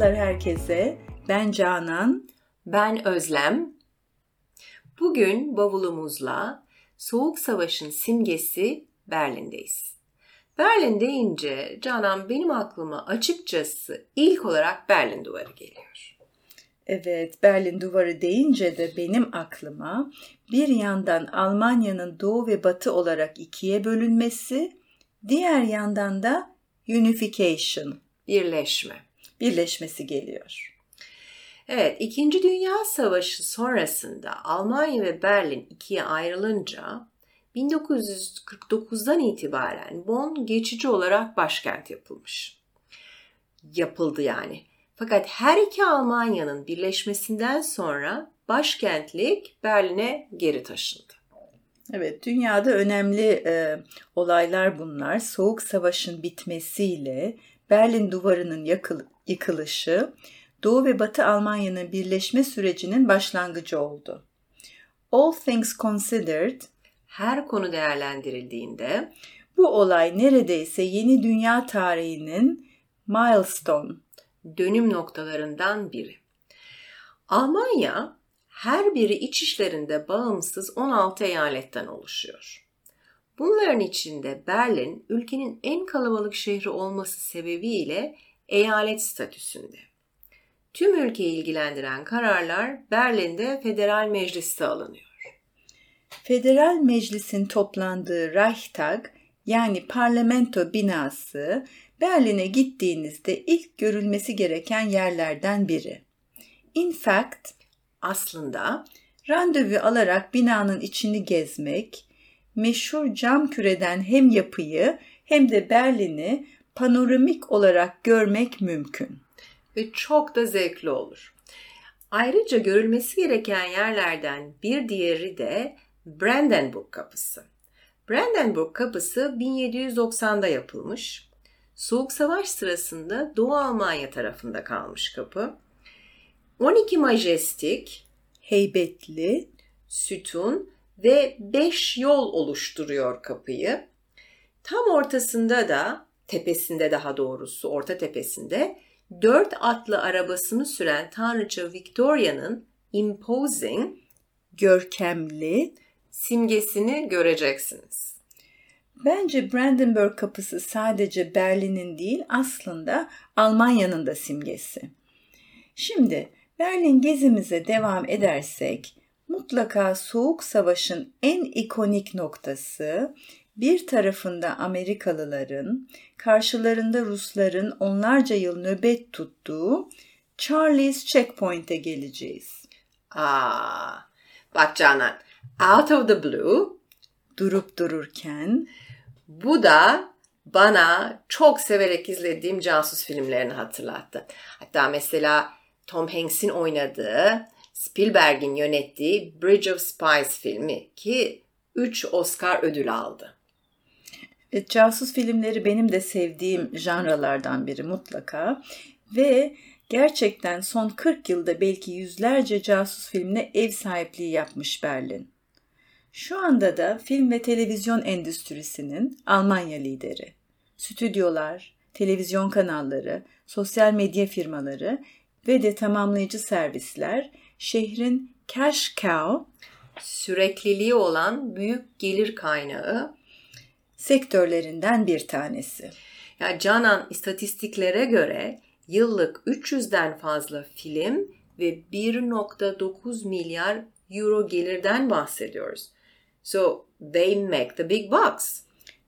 Merhabalar herkese. Ben Canan. Ben Özlem. Bugün bavulumuzla Soğuk Savaş'ın simgesi Berlin'deyiz. Berlin deyince Canan benim aklıma açıkçası ilk olarak Berlin Duvarı geliyor. Evet, Berlin Duvarı deyince de benim aklıma bir yandan Almanya'nın doğu ve batı olarak ikiye bölünmesi, diğer yandan da unification, birleşme, birleşmesi geliyor. Evet, İkinci Dünya Savaşı sonrasında Almanya ve Berlin ikiye ayrılınca 1949'dan itibaren Bonn geçici olarak başkent yapılmış. Yapıldı yani. Fakat her iki Almanya'nın birleşmesinden sonra başkentlik Berlin'e geri taşındı. Evet, dünyada önemli e, olaylar bunlar. Soğuk Savaş'ın bitmesiyle Berlin Duvarı'nın yakıl, yıkılışı, Doğu ve Batı Almanya'nın birleşme sürecinin başlangıcı oldu. All things considered, her konu değerlendirildiğinde bu olay neredeyse yeni dünya tarihinin milestone, dönüm noktalarından biri. Almanya her biri iç işlerinde bağımsız 16 eyaletten oluşuyor. Bunların içinde Berlin ülkenin en kalabalık şehri olması sebebiyle eyalet statüsünde. Tüm ülkeyi ilgilendiren kararlar Berlin'de federal mecliste alınıyor. Federal Meclis'in toplandığı Reichstag yani parlamento binası Berlin'e gittiğinizde ilk görülmesi gereken yerlerden biri. In fact, aslında randevu alarak binanın içini gezmek, meşhur cam küreden hem yapıyı hem de Berlin'i panoramik olarak görmek mümkün. Ve çok da zevkli olur. Ayrıca görülmesi gereken yerlerden bir diğeri de Brandenburg Kapısı. Brandenburg Kapısı 1790'da yapılmış. Soğuk Savaş sırasında Doğu Almanya tarafında kalmış kapı. 12 majestik, heybetli, sütun ve 5 yol oluşturuyor kapıyı. Tam ortasında da, tepesinde daha doğrusu, orta tepesinde dört atlı arabasını süren Tanrıça Victoria'nın imposing, görkemli simgesini göreceksiniz. Bence Brandenburg kapısı sadece Berlin'in değil aslında Almanya'nın da simgesi. Şimdi Berlin gezimize devam edersek mutlaka Soğuk Savaş'ın en ikonik noktası bir tarafında Amerikalıların, karşılarında Rusların onlarca yıl nöbet tuttuğu Charlie's Checkpoint'e geleceğiz. Aa, bak Canan, out of the blue durup dururken bu da bana çok severek izlediğim casus filmlerini hatırlattı. Hatta mesela Tom Hanks'in oynadığı, Spielberg'in yönettiği Bridge of Spies filmi ki 3 Oscar ödül aldı. E, casus filmleri benim de sevdiğim janralardan biri mutlaka ve gerçekten son 40 yılda belki yüzlerce casus filmine ev sahipliği yapmış Berlin. Şu anda da film ve televizyon endüstrisinin Almanya lideri. Stüdyolar, televizyon kanalları, sosyal medya firmaları ve de tamamlayıcı servisler şehrin cash cow, sürekliliği olan büyük gelir kaynağı sektörlerinden bir tanesi. Ya Canan istatistiklere göre yıllık 300'den fazla film ve 1.9 milyar euro gelirden bahsediyoruz. So they make the big bucks.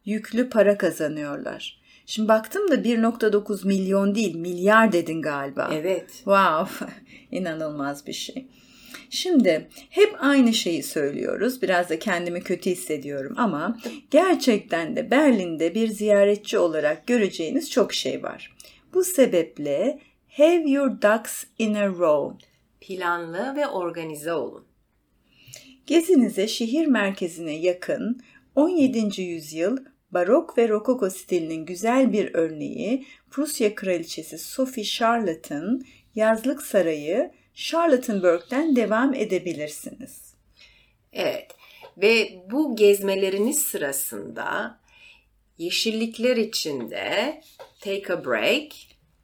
Yüklü para kazanıyorlar. Şimdi baktım da 1.9 milyon değil milyar dedin galiba. Evet. Wow inanılmaz bir şey. Şimdi hep aynı şeyi söylüyoruz. Biraz da kendimi kötü hissediyorum ama gerçekten de Berlin'de bir ziyaretçi olarak göreceğiniz çok şey var. Bu sebeple have your ducks in a row. Planlı ve organize olun. Gezinize şehir merkezine yakın 17. yüzyıl barok ve rokoko stilinin güzel bir örneği Prusya Kraliçesi Sophie Charlotte'ın yazlık sarayı Charlottenburg'den devam edebilirsiniz. Evet ve bu gezmeleriniz sırasında yeşillikler içinde take a break,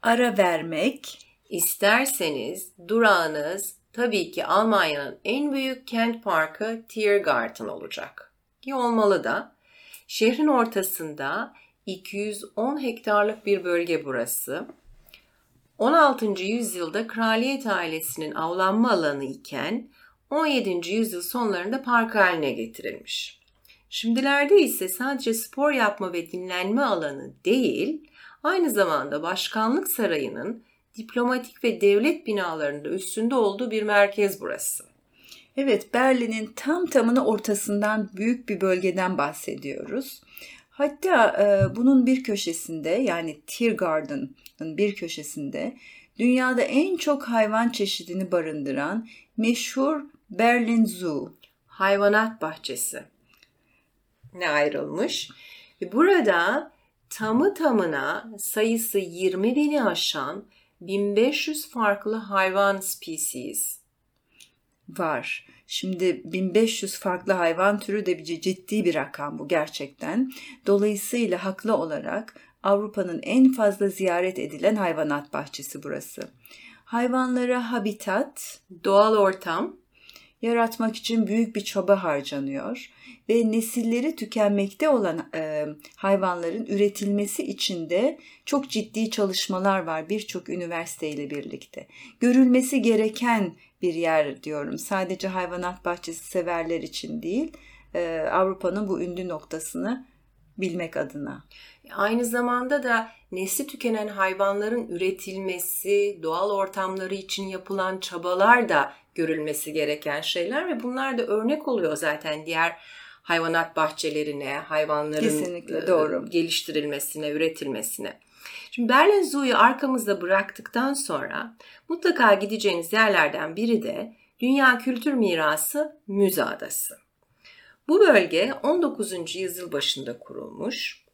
ara vermek İsterseniz durağınız tabii ki Almanya'nın en büyük kent parkı Tiergarten olacak. Ki olmalı da. Şehrin ortasında 210 hektarlık bir bölge burası. 16. yüzyılda kraliyet ailesinin avlanma alanı iken 17. yüzyıl sonlarında park haline getirilmiş. Şimdilerde ise sadece spor yapma ve dinlenme alanı değil, aynı zamanda başkanlık sarayının diplomatik ve devlet binalarında üstünde olduğu bir merkez burası. Evet, Berlin'in tam tamına ortasından büyük bir bölgeden bahsediyoruz. Hatta e, bunun bir köşesinde yani Tiergarten'ın bir köşesinde dünyada en çok hayvan çeşidini barındıran meşhur Berlin Zoo. Hayvanat bahçesi. Ne ayrılmış. Burada tamı tamına sayısı 20 bini aşan 1500 farklı hayvan species var. Şimdi 1500 farklı hayvan türü de bir ciddi bir rakam bu gerçekten. Dolayısıyla haklı olarak Avrupa'nın en fazla ziyaret edilen hayvanat bahçesi burası. Hayvanlara habitat, doğal ortam yaratmak için büyük bir çaba harcanıyor ve nesilleri tükenmekte olan e, hayvanların üretilmesi için de çok ciddi çalışmalar var birçok üniversiteyle birlikte. Görülmesi gereken bir yer diyorum. Sadece hayvanat bahçesi severler için değil, e, Avrupa'nın bu ünlü noktasını bilmek adına. Aynı zamanda da nesli tükenen hayvanların üretilmesi, doğal ortamları için yapılan çabalar da görülmesi gereken şeyler ve bunlar da örnek oluyor zaten diğer hayvanat bahçelerine, hayvanların Kesinlikle, doğru. geliştirilmesine, üretilmesine. Şimdi Berlin Zoo'yu arkamızda bıraktıktan sonra mutlaka gideceğiniz yerlerden biri de Dünya Kültür Mirası Müze Adası. Bu bölge 19. yüzyıl başında kurulmuş.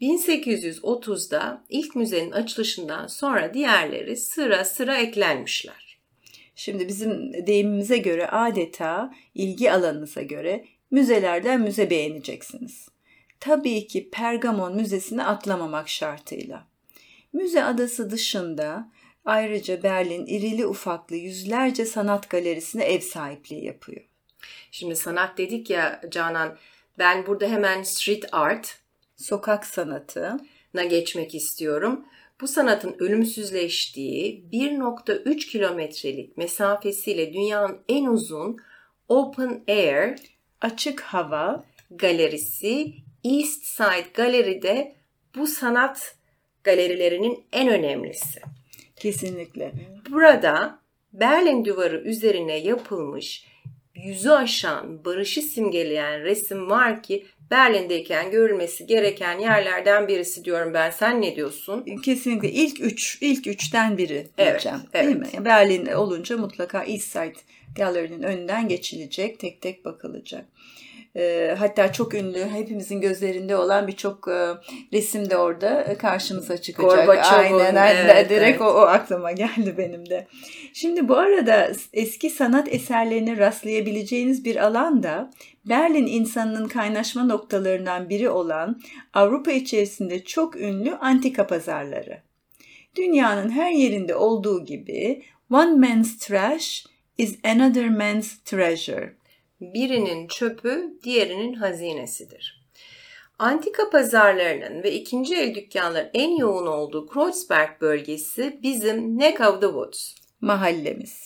1830'da ilk müzenin açılışından sonra diğerleri sıra sıra eklenmişler. Şimdi bizim deyimimize göre adeta ilgi alanınıza göre müzelerden müze beğeneceksiniz. Tabii ki Pergamon Müzesi'ni atlamamak şartıyla. Müze adası dışında ayrıca Berlin irili ufaklı yüzlerce sanat galerisine ev sahipliği yapıyor. Şimdi sanat dedik ya Canan, ben burada hemen street art, sokak sanatı na geçmek istiyorum. Bu sanatın ölümsüzleştiği 1.3 kilometrelik mesafesiyle dünyanın en uzun open air açık hava galerisi East Side Gallery'de bu sanat galerilerinin en önemlisi. Kesinlikle. Burada Berlin duvarı üzerine yapılmış yüzü aşan barışı simgeleyen resim var ki Berlin'deyken görülmesi gereken yerlerden birisi diyorum ben. Sen ne diyorsun? Kesinlikle ilk üç, ilk üçten biri evet, diyeceğim. Evet. Değil mi? Berlin olunca mutlaka East Side Gallery'nin önünden geçilecek, tek tek bakılacak. E, hatta çok ünlü, hepimizin gözlerinde olan birçok e, resim de orada e, karşımıza çıkacak. Aynen, aynen. Evet, direkt evet. O, o aklıma geldi benim de. Şimdi bu arada eski sanat eserlerine rastlayabileceğiniz bir alanda Berlin insanının kaynaşma noktalarından biri olan Avrupa içerisinde çok ünlü antika pazarları. Dünyanın her yerinde olduğu gibi one man's trash is another man's treasure. Birinin çöpü diğerinin hazinesidir. Antika pazarlarının ve ikinci el dükkanların en yoğun olduğu Kreuzberg bölgesi bizim Neck of the Woods. Mahallemiz.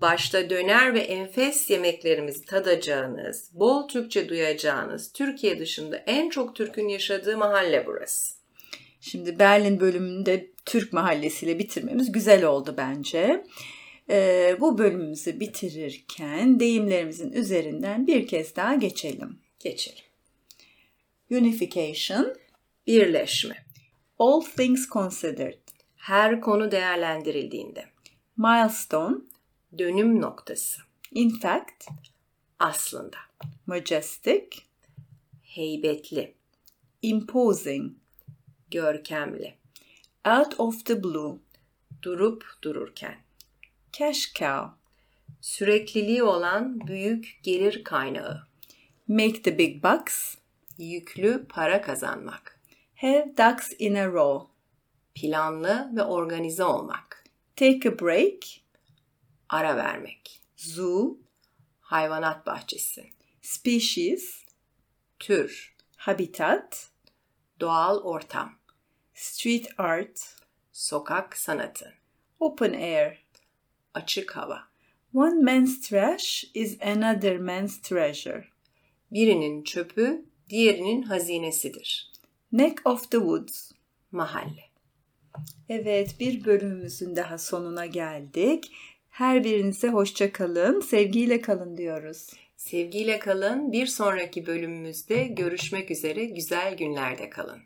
Başta döner ve enfes yemeklerimizi tadacağınız, bol Türkçe duyacağınız, Türkiye dışında en çok Türk'ün yaşadığı mahalle burası. Şimdi Berlin bölümünde Türk mahallesiyle bitirmemiz güzel oldu bence. Ee, bu bölümümüzü bitirirken deyimlerimizin üzerinden bir kez daha geçelim. Geçelim. Unification, birleşme. All things considered, her konu değerlendirildiğinde. Milestone, dönüm noktası. In fact, aslında. Majestic, heybetli. Imposing, görkemli. Out of the blue, durup dururken. Cash cow, sürekliliği olan büyük gelir kaynağı. Make the big bucks, yüklü para kazanmak. Have ducks in a row, planlı ve organize olmak. Take a break. Ara vermek. Zoo. Hayvanat bahçesi. Species. Tür. Habitat. Doğal ortam. Street art. Sokak sanatı. Open air. Açık hava. One man's trash is another man's treasure. Birinin çöpü diğerinin hazinesidir. Neck of the woods. Mahalle. Evet, bir bölümümüzün daha sonuna geldik. Her birinize hoşça kalın, sevgiyle kalın diyoruz. Sevgiyle kalın. Bir sonraki bölümümüzde görüşmek üzere. Güzel günlerde kalın.